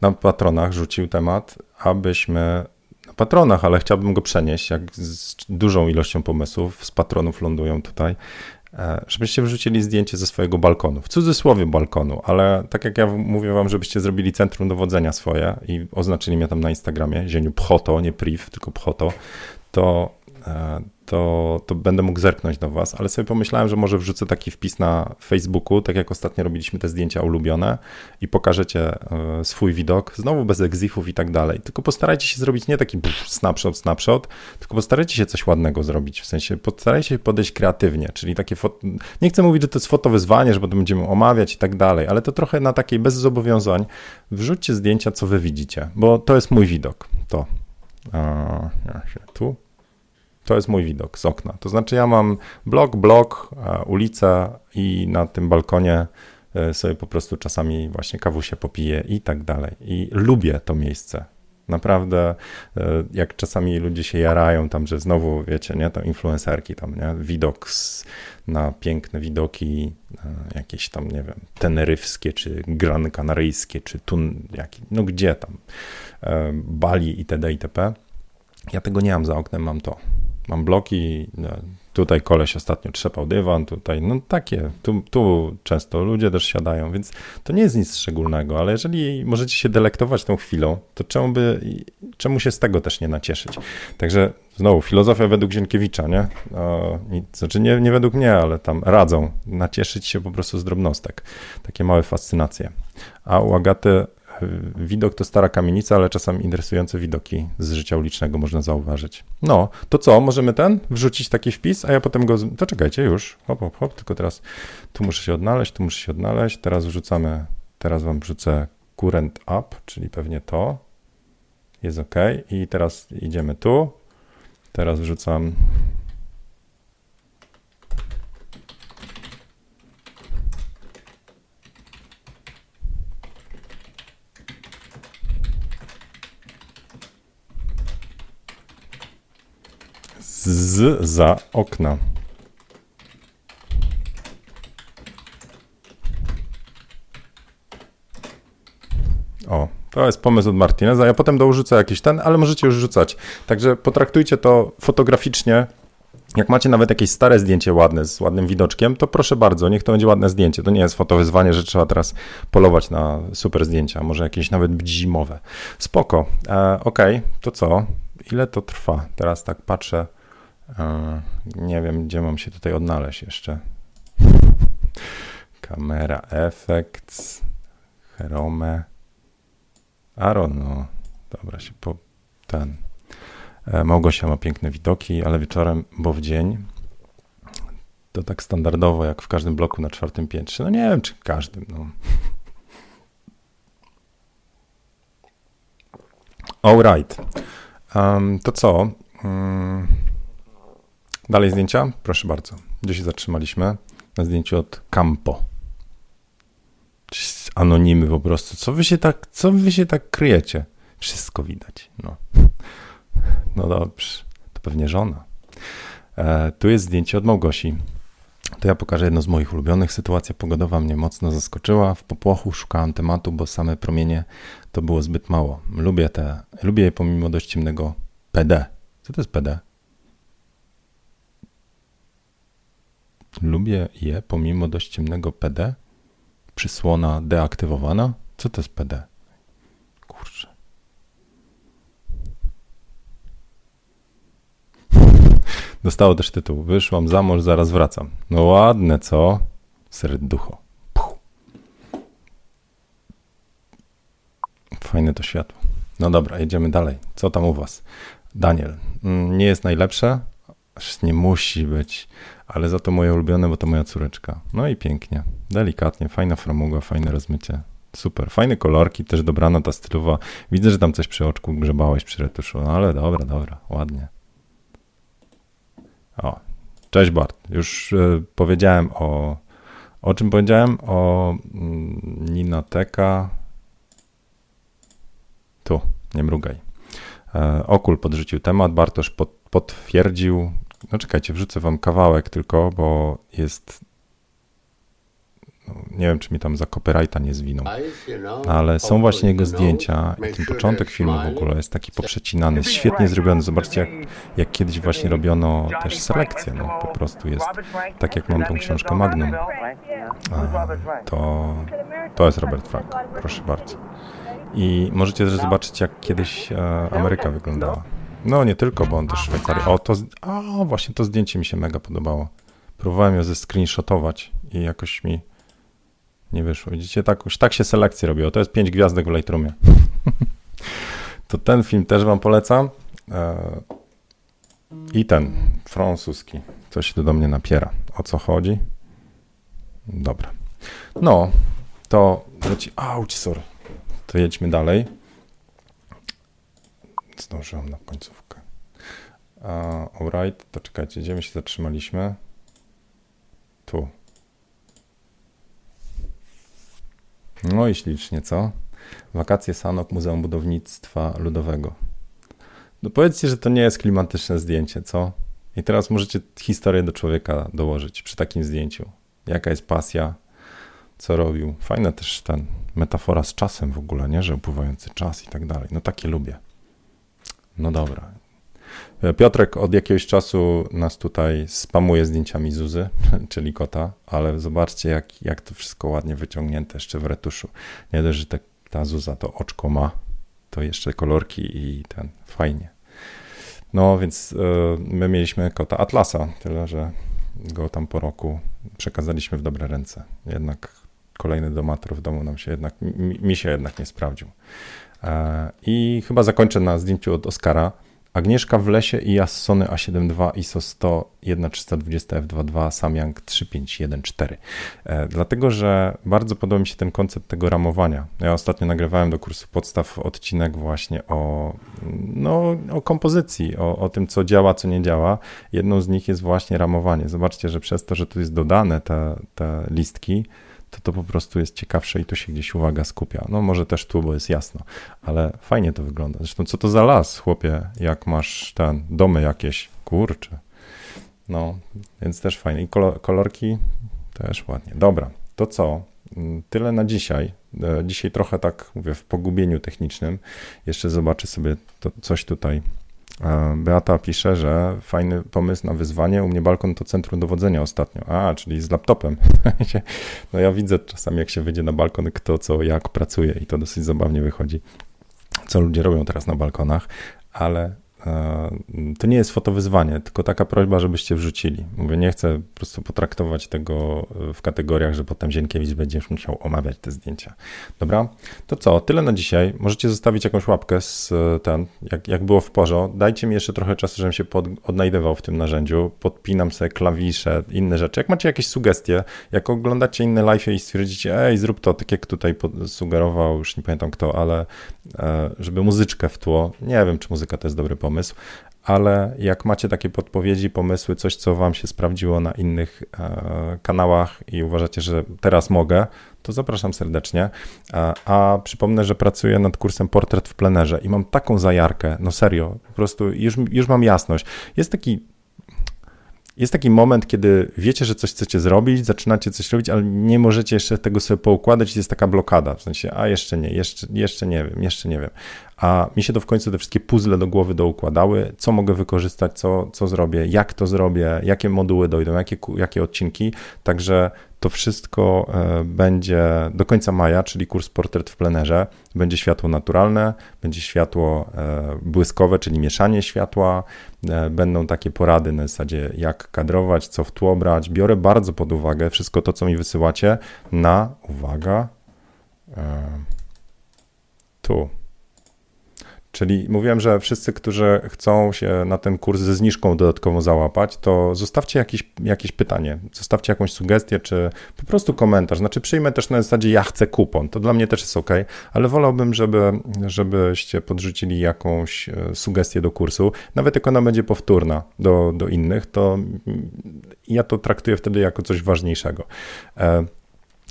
[SPEAKER 1] na patronach rzucił temat, abyśmy. Na patronach, ale chciałbym go przenieść, jak z dużą ilością pomysłów z patronów lądują tutaj. E, żebyście wrzucili zdjęcie ze swojego balkonu, w cudzysłowie balkonu, ale tak jak ja mówię wam, żebyście zrobili centrum dowodzenia swoje i oznaczyli mnie tam na Instagramie, zieniu Pchoto, nie priv, tylko Pchoto, to e, to, to będę mógł zerknąć do Was, ale sobie pomyślałem, że może wrzucę taki wpis na Facebooku, tak jak ostatnio robiliśmy te zdjęcia ulubione i pokażecie e, swój widok, znowu bez egzifów i tak dalej. Tylko postarajcie się zrobić nie taki pff, snapshot, snapshot, tylko postarajcie się coś ładnego zrobić, w sensie postarajcie się podejść kreatywnie, czyli takie foto, nie chcę mówić, że to jest fotowyzwanie, że potem będziemy omawiać i tak dalej, ale to trochę na takiej bez zobowiązań wrzućcie zdjęcia, co Wy widzicie, bo to jest mój widok, to. tu to jest mój widok z okna. To znaczy, ja mam blok, blok, ulicę i na tym balkonie e, sobie po prostu czasami właśnie kawusie popiję i tak dalej. I lubię to miejsce. Naprawdę, e, jak czasami ludzie się jarają tam, że znowu, wiecie, nie, to influencerki tam, nie, widok z, na piękne widoki, e, jakieś tam, nie wiem, teneryfskie, czy gran kanaryjskie, czy tun, jaki, no gdzie tam, Bali itd. itp. Ja tego nie mam za oknem, mam to. Mam bloki, Tutaj koleś ostatnio trzepał dywan, tutaj, no takie, tu, tu często ludzie też siadają, więc to nie jest nic szczególnego, ale jeżeli możecie się delektować tą chwilą, to czemu by, czemu się z tego też nie nacieszyć? Także znowu, filozofia według Zienkiewicza, nie? O, nic, znaczy nie, nie według mnie, ale tam radzą nacieszyć się po prostu z drobnostek. Takie małe fascynacje. A u Agaty widok to stara kamienica, ale czasem interesujące widoki z życia ulicznego można zauważyć. No, to co, możemy ten wrzucić taki wpis, a ja potem go. To czekajcie już. Hop, hop, hop, tylko teraz tu muszę się odnaleźć, tu muszę się odnaleźć. Teraz wrzucamy, teraz wam wrzucę current up, czyli pewnie to. Jest ok. I teraz idziemy tu. Teraz wrzucam z za okna. O, to jest pomysł od Martineza. Ja potem dorzucę jakiś ten, ale możecie już rzucać. Także potraktujcie to fotograficznie. Jak macie nawet jakieś stare zdjęcie ładne, z ładnym widoczkiem, to proszę bardzo, niech to będzie ładne zdjęcie. To nie jest fotowyzwanie, że trzeba teraz polować na super zdjęcia, może jakieś nawet zimowe. Spoko. E, ok, to co? Ile to trwa? Teraz tak patrzę. Nie wiem, gdzie mam się tutaj odnaleźć jeszcze. Kamera, effects, chrome. Aaron, no. Dobra, się po ten. E, Małgosia ma piękne widoki, ale wieczorem, bo w dzień to tak standardowo, jak w każdym bloku na czwartym piętrze. No nie wiem, czy każdym, no. Alright. Um, to co? Um, Dalej zdjęcia? Proszę bardzo. Gdzie się zatrzymaliśmy? Na zdjęciu od Campo. Anonimy po prostu. Co wy się tak, co wy się tak kryjecie? Wszystko widać. No, no dobrze. To pewnie żona. E, tu jest zdjęcie od Małgosi. To ja pokażę jedno z moich ulubionych. Sytuacja pogodowa mnie mocno zaskoczyła. W popłochu szukałem tematu, bo same promienie to było zbyt mało. Lubię te, lubię je pomimo dość ciemnego PD. Co to jest PD? Lubię je pomimo dość ciemnego PD. Przysłona deaktywowana. Co to jest PD? Kurczę. [laughs] Dostało też tytuł. Wyszłam za mąż, zaraz wracam. No ładne, co? Serducho. Puch. Fajne to światło. No dobra, jedziemy dalej. Co tam u was? Daniel. Mm, nie jest najlepsze. Nie musi być ale za to moje ulubione, bo to moja córeczka. No i pięknie, delikatnie, fajna framuga, fajne rozmycie. Super, fajne kolorki, też dobrana ta stylowa. Widzę, że tam coś przy oczku grzebałeś przy retuszu, no ale dobra, dobra, ładnie. O, cześć Bart. Już y, powiedziałem o. O czym powiedziałem? O mm. Tu, nie mrugaj. E, Okul podrzucił temat, Bartosz pod, potwierdził no czekajcie, wrzucę wam kawałek tylko, bo jest. No, nie wiem, czy mi tam za copyrighta nie zwiną, ale są właśnie jego zdjęcia i ten początek filmu w ogóle jest taki poprzecinany, świetnie zrobiony. Zobaczcie, jak, jak kiedyś właśnie robiono też selekcję. No, po prostu jest tak, jak mam tą książkę Magnum. A, to, to jest Robert Frank, proszę bardzo. I możecie też zobaczyć, jak kiedyś e, Ameryka wyglądała. No nie tylko, bo on też Szwajcarii. O, to, o, właśnie to zdjęcie mi się mega podobało. Próbowałem je zescreenshotować i jakoś mi nie wyszło. Widzicie, tak, już tak się selekcje robiło. To jest pięć gwiazdek w Lightroomie. [laughs] to ten film też wam polecam. E, I ten, francuski. Coś tu do mnie napiera. O co chodzi? Dobra. No, to leci. Auć, sorry. To jedźmy dalej zdążyłem na końcówkę. Uh, alright, to czekajcie, gdzie my się zatrzymaliśmy? Tu. No i ślicznie, co? Wakacje Sanok, Muzeum Budownictwa Ludowego. No powiedzcie, że to nie jest klimatyczne zdjęcie, co? I teraz możecie historię do człowieka dołożyć przy takim zdjęciu. Jaka jest pasja, co robił. Fajna też ten metafora z czasem w ogóle, nie? Że upływający czas i tak dalej. No takie lubię. No dobra. Piotrek od jakiegoś czasu nas tutaj spamuje zdjęciami Zuzy, [laughs] czyli kota, ale zobaczcie, jak, jak to wszystko ładnie wyciągnięte jeszcze w retuszu. Nie dość, że ta Zuza to oczko ma, to jeszcze kolorki i ten, fajnie. No więc y, my mieliśmy kota Atlasa, tyle że go tam po roku przekazaliśmy w dobre ręce. Jednak kolejny domator w domu nam się jednak, mi, mi się jednak nie sprawdził. I chyba zakończę na zdjęciu od Oscara. Agnieszka w lesie i Sony A7 II ISO 100 1320 f2.2 Samyang 3514. E, dlatego, że bardzo podoba mi się ten koncept tego ramowania. Ja ostatnio nagrywałem do kursu podstaw odcinek właśnie o, no, o kompozycji, o, o tym, co działa, co nie działa. Jedną z nich jest właśnie ramowanie. Zobaczcie, że przez to, że tu jest dodane te, te listki, to to po prostu jest ciekawsze i tu się gdzieś uwaga skupia. No może też tu, bo jest jasno, ale fajnie to wygląda. Zresztą co to za las, chłopie, jak masz ten, domy jakieś, kurcze. No, więc też fajnie. I kolorki też ładnie. Dobra, to co? Mm, tyle na dzisiaj. E, dzisiaj trochę tak mówię w pogubieniu technicznym. Jeszcze zobaczę sobie to, coś tutaj Beata pisze, że fajny pomysł na wyzwanie. U mnie balkon to centrum dowodzenia ostatnio. A, czyli z laptopem. [laughs] No ja widzę czasami, jak się wyjdzie na balkon, kto co, jak pracuje i to dosyć zabawnie wychodzi, co ludzie robią teraz na balkonach, ale to nie jest fotowyzwanie, tylko taka prośba, żebyście wrzucili. Mówię, nie chcę po prostu potraktować tego w kategoriach, że potem Zienkiewicz będzie musiał omawiać te zdjęcia. Dobra, to co, tyle na dzisiaj. Możecie zostawić jakąś łapkę z ten, jak, jak było w porze. Dajcie mi jeszcze trochę czasu, żebym się pod, odnajdywał w tym narzędziu. Podpinam sobie klawisze, inne rzeczy. Jak macie jakieś sugestie, jak oglądacie inne live i stwierdzicie, ej, zrób to, tak jak tutaj sugerował, już nie pamiętam kto, ale e, żeby muzyczkę w tło. Nie wiem, czy muzyka to jest dobry pomysł pomysł, ale jak macie takie podpowiedzi, pomysły, coś, co Wam się sprawdziło na innych e, kanałach i uważacie, że teraz mogę, to zapraszam serdecznie. A, a, przypomnę, że pracuję nad kursem Portret w plenerze i mam taką zajarkę, no serio, po prostu już, już mam jasność. Jest taki jest taki moment, kiedy wiecie, że coś chcecie zrobić, zaczynacie coś robić, ale nie możecie jeszcze tego sobie poukładać, jest taka blokada, w sensie, a jeszcze nie, jeszcze, jeszcze nie wiem, jeszcze nie wiem. A mi się to w końcu te wszystkie puzzle do głowy doukładały, co mogę wykorzystać, co, co zrobię, jak to zrobię, jakie moduły dojdą, jakie, jakie odcinki, także to wszystko e, będzie do końca maja, czyli kurs portret w plenerze. Będzie światło naturalne, będzie światło e, błyskowe, czyli mieszanie światła. E, będą takie porady na zasadzie, jak kadrować, co w tło brać. Biorę bardzo pod uwagę wszystko to, co mi wysyłacie na, uwaga, tu Czyli mówiłem, że wszyscy, którzy chcą się na ten kurs ze zniżką dodatkowo załapać, to zostawcie jakieś, jakieś pytanie, zostawcie jakąś sugestię, czy po prostu komentarz. Znaczy przyjmę też na zasadzie ja chcę kupon, to dla mnie też jest ok, ale wolałbym, żeby, żebyście podrzucili jakąś e, sugestię do kursu, nawet jak ona będzie powtórna do, do innych, to ja to traktuję wtedy jako coś ważniejszego. E,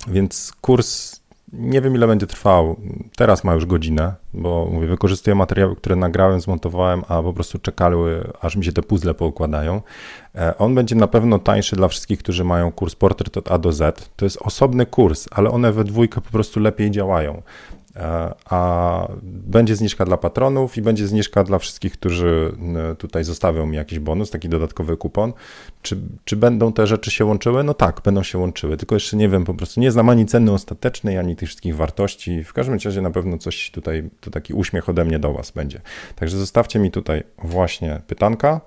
[SPEAKER 1] więc kurs nie wiem, ile będzie trwał. Teraz ma już godzinę, bo mówię, wykorzystuję materiały, które nagrałem, zmontowałem, a po prostu czekały, aż mi się te puzzle poukładają. E, on będzie na pewno tańszy dla wszystkich, którzy mają kurs Portret od A do Z. To jest osobny kurs, ale one we dwójkę po prostu lepiej działają. E, a będzie zniżka dla patronów i będzie zniżka dla wszystkich, którzy e, tutaj zostawią mi jakiś bonus, taki dodatkowy kupon. Czy, czy będą te rzeczy się łączyły? No tak, będą się łączyły, tylko jeszcze nie wiem, po prostu nie znam ani ceny ostatecznej, ani tych wszystkich wartości. W każdym razie na pewno coś tutaj, to taki uśmiech ode mnie do Was będzie. Także zostawcie mi tutaj właśnie pytanka.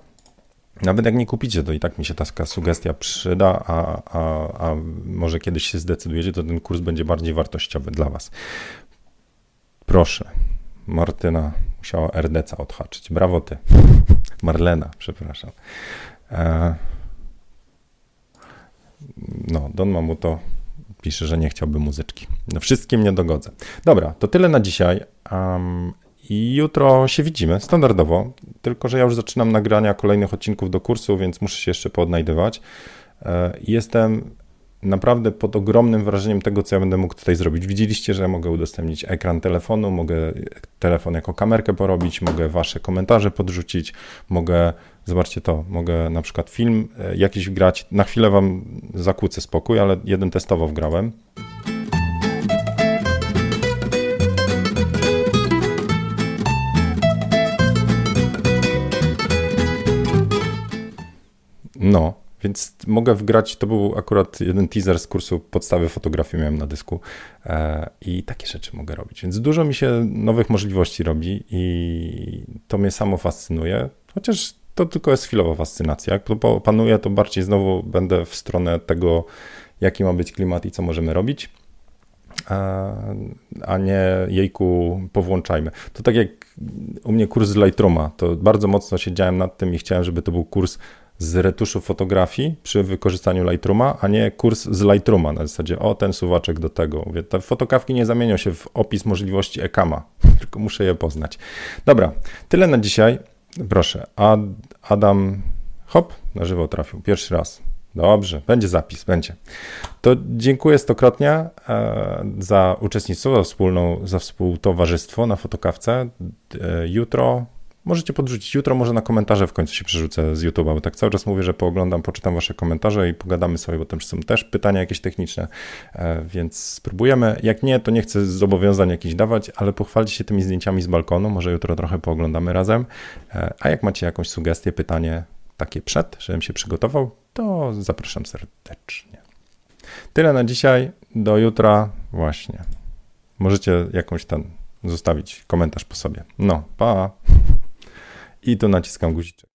[SPEAKER 1] Nawet jak nie kupicie, to i tak mi się taka sugestia przyda, a, a, a może kiedyś się zdecydujecie, to ten kurs będzie bardziej wartościowy dla Was. Proszę. Martyna musiała RDC odhaczyć. Brawo ty. Marlena, przepraszam. E... No, Don Mamuto pisze, że nie chciałby muzyczki. No, wszystkim nie dogodzę. Dobra, to tyle na dzisiaj. Um, jutro się widzimy, standardowo. Tylko, że ja już zaczynam nagrania kolejnych odcinków do kursu, więc muszę się jeszcze poodnajdywać. E, jestem naprawdę pod ogromnym wrażeniem tego, co ja będę mógł tutaj zrobić. Widzieliście, że mogę udostępnić ekran telefonu, mogę telefon jako kamerkę porobić, mogę wasze komentarze podrzucić, mogę, zobaczcie to, mogę na przykład film e, jakiś grać. Na chwilę wam zakłócę spokój, ale jeden testowo wgrałem. No, więc mogę wgrać, to był akurat jeden teaser z kursu podstawy fotografii miałem na dysku e, i takie rzeczy mogę robić. Więc dużo mi się nowych możliwości robi i to mnie samo fascynuje, chociaż to tylko jest chwilowa fascynacja. Jak to panuje, to bardziej znowu będę w stronę tego, jaki ma być klimat i co możemy robić, a nie jejku, powłączajmy. To tak jak u mnie kurs z Lightrooma, to bardzo mocno siedziałem nad tym i chciałem, żeby to był kurs z retuszu fotografii przy wykorzystaniu Lightrooma, a nie kurs z Lightrooma na zasadzie o ten suwaczek do tego. Mówię, te fotokawki nie zamienią się w opis możliwości Ekama, [laughs] tylko muszę je poznać. Dobra, tyle na dzisiaj. Proszę, Ad, Adam Hop na żywo trafił, pierwszy raz. Dobrze, będzie zapis, będzie. To dziękuję stokrotnie e, za uczestnictwo, za, wspólną, za współtowarzystwo na fotokawce. E, jutro możecie podrzucić. Jutro może na komentarze w końcu się przerzucę z YouTube'a, bo tak cały czas mówię, że pooglądam, poczytam wasze komentarze i pogadamy sobie, bo tam są też pytania jakieś techniczne, e, więc spróbujemy. Jak nie, to nie chcę zobowiązań jakichś dawać, ale pochwalcie się tymi zdjęciami z balkonu, może jutro trochę pooglądamy razem. A jak macie jakąś sugestię, pytanie takie przed, żebym się przygotował, to zapraszam serdecznie. Tyle na dzisiaj. Do jutra właśnie. Możecie jakąś tam zostawić komentarz po sobie. No, pa. I tu naciskam guziczek.